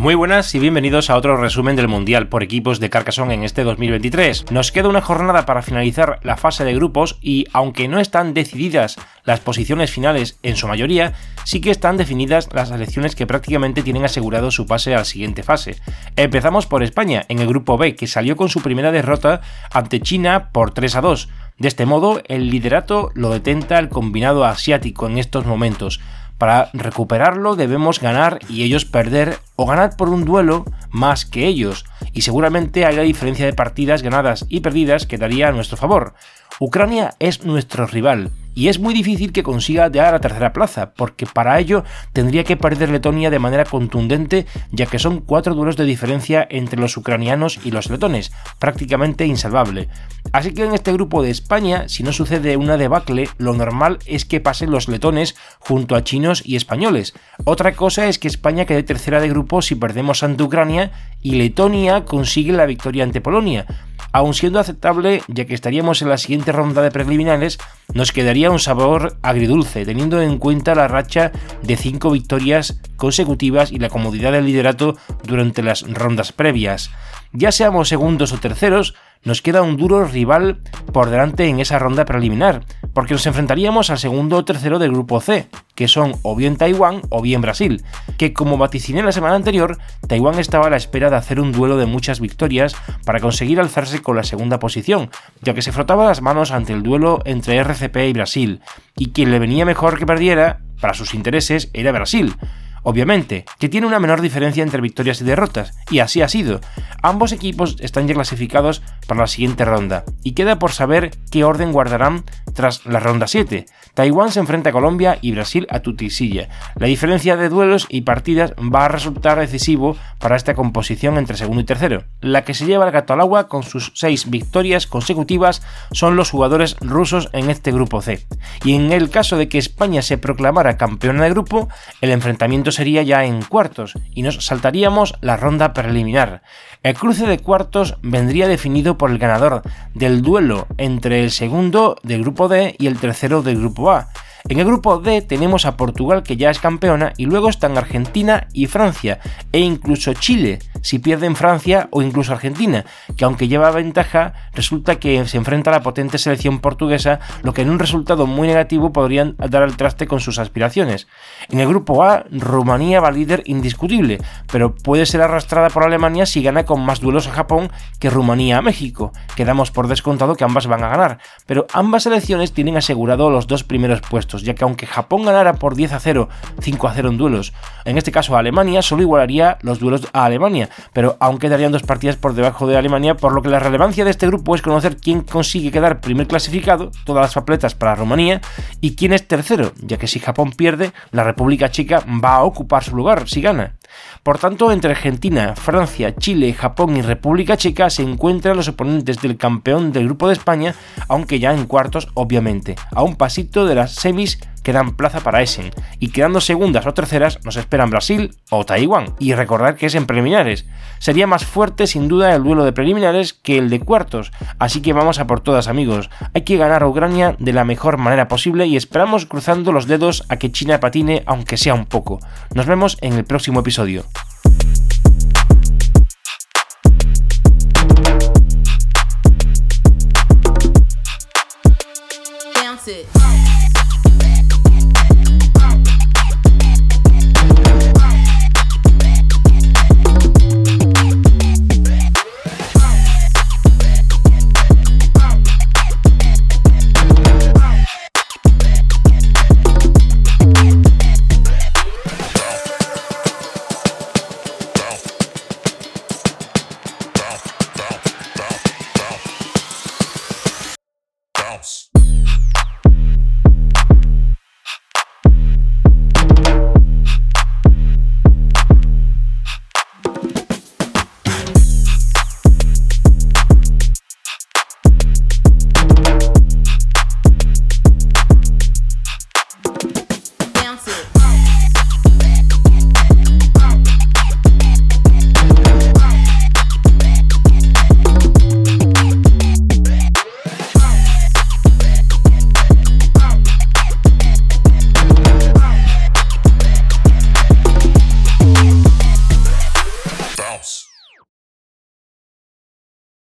Muy buenas y bienvenidos a otro resumen del Mundial por equipos de Carcassonne en este 2023. Nos queda una jornada para finalizar la fase de grupos y aunque no están decididas las posiciones finales en su mayoría, sí que están definidas las selecciones que prácticamente tienen asegurado su pase a la siguiente fase. Empezamos por España en el grupo B que salió con su primera derrota ante China por 3 a 2. De este modo, el liderato lo detenta el combinado asiático en estos momentos. Para recuperarlo debemos ganar y ellos perder o ganar por un duelo más que ellos, y seguramente haya diferencia de partidas ganadas y perdidas que daría a nuestro favor. Ucrania es nuestro rival, y es muy difícil que consiga llegar a la tercera plaza, porque para ello tendría que perder Letonia de manera contundente, ya que son cuatro duelos de diferencia entre los ucranianos y los letones, prácticamente insalvable. Así que en este grupo de España, si no sucede una debacle, lo normal es que pasen los letones junto a chinos y españoles. Otra cosa es que España quede tercera de grupo si perdemos ante Ucrania y Letonia consigue la victoria ante Polonia aun siendo aceptable ya que estaríamos en la siguiente ronda de preliminares, nos quedaría un sabor agridulce, teniendo en cuenta la racha de 5 victorias consecutivas y la comodidad del liderato durante las rondas previas. Ya seamos segundos o terceros, nos queda un duro rival por delante en esa ronda preliminar, porque nos enfrentaríamos al segundo o tercero del grupo C, que son o bien Taiwán o bien Brasil, que como vaticiné la semana anterior, Taiwán estaba a la espera de hacer un duelo de muchas victorias para conseguir alzarse con la segunda posición, ya que se frotaba las manos ante el duelo entre RCP y Brasil, y quien le venía mejor que perdiera, para sus intereses, era Brasil obviamente, que tiene una menor diferencia entre victorias y derrotas, y así ha sido. Ambos equipos están ya clasificados para la siguiente ronda, y queda por saber qué orden guardarán tras la ronda 7. Taiwán se enfrenta a Colombia y Brasil a Tutisilla. La diferencia de duelos y partidas va a resultar decisivo para esta composición entre segundo y tercero. La que se lleva el gato al agua con sus 6 victorias consecutivas son los jugadores rusos en este grupo C. Y en el caso de que España se proclamara campeona de grupo, el enfrentamiento sería ya en cuartos y nos saltaríamos la ronda preliminar. El cruce de cuartos vendría definido por el ganador del duelo entre el segundo del grupo D y el tercero del grupo A. En el grupo D tenemos a Portugal que ya es campeona y luego están Argentina y Francia e incluso Chile si pierden Francia o incluso Argentina, que aunque lleva ventaja resulta que se enfrenta a la potente selección portuguesa, lo que en un resultado muy negativo podrían dar al traste con sus aspiraciones. En el grupo A, Rumanía va líder indiscutible, pero puede ser arrastrada por Alemania si gana con más duelos a Japón que Rumanía a México. Quedamos por descontado que ambas van a ganar, pero ambas selecciones tienen asegurado los dos primeros puestos ya que aunque Japón ganara por 10 a 0, 5 a 0 en duelos, en este caso Alemania solo igualaría los duelos a Alemania, pero aún quedarían dos partidas por debajo de Alemania, por lo que la relevancia de este grupo es conocer quién consigue quedar primer clasificado, todas las papeletas para Rumanía, y quién es tercero, ya que si Japón pierde, la República Checa va a ocupar su lugar si gana. Por tanto, entre Argentina, Francia, Chile, Japón y República Checa se encuentran los oponentes del campeón del Grupo de España, aunque ya en cuartos, obviamente, a un pasito de las semis que dan plaza para Essen, y quedando segundas o terceras nos esperan Brasil o Taiwán, y recordar que es en preliminares. Sería más fuerte sin duda el duelo de preliminares que el de cuartos, así que vamos a por todas amigos. Hay que ganar a Ucrania de la mejor manera posible y esperamos cruzando los dedos a que China patine aunque sea un poco. Nos vemos en el próximo episodio episodio. It.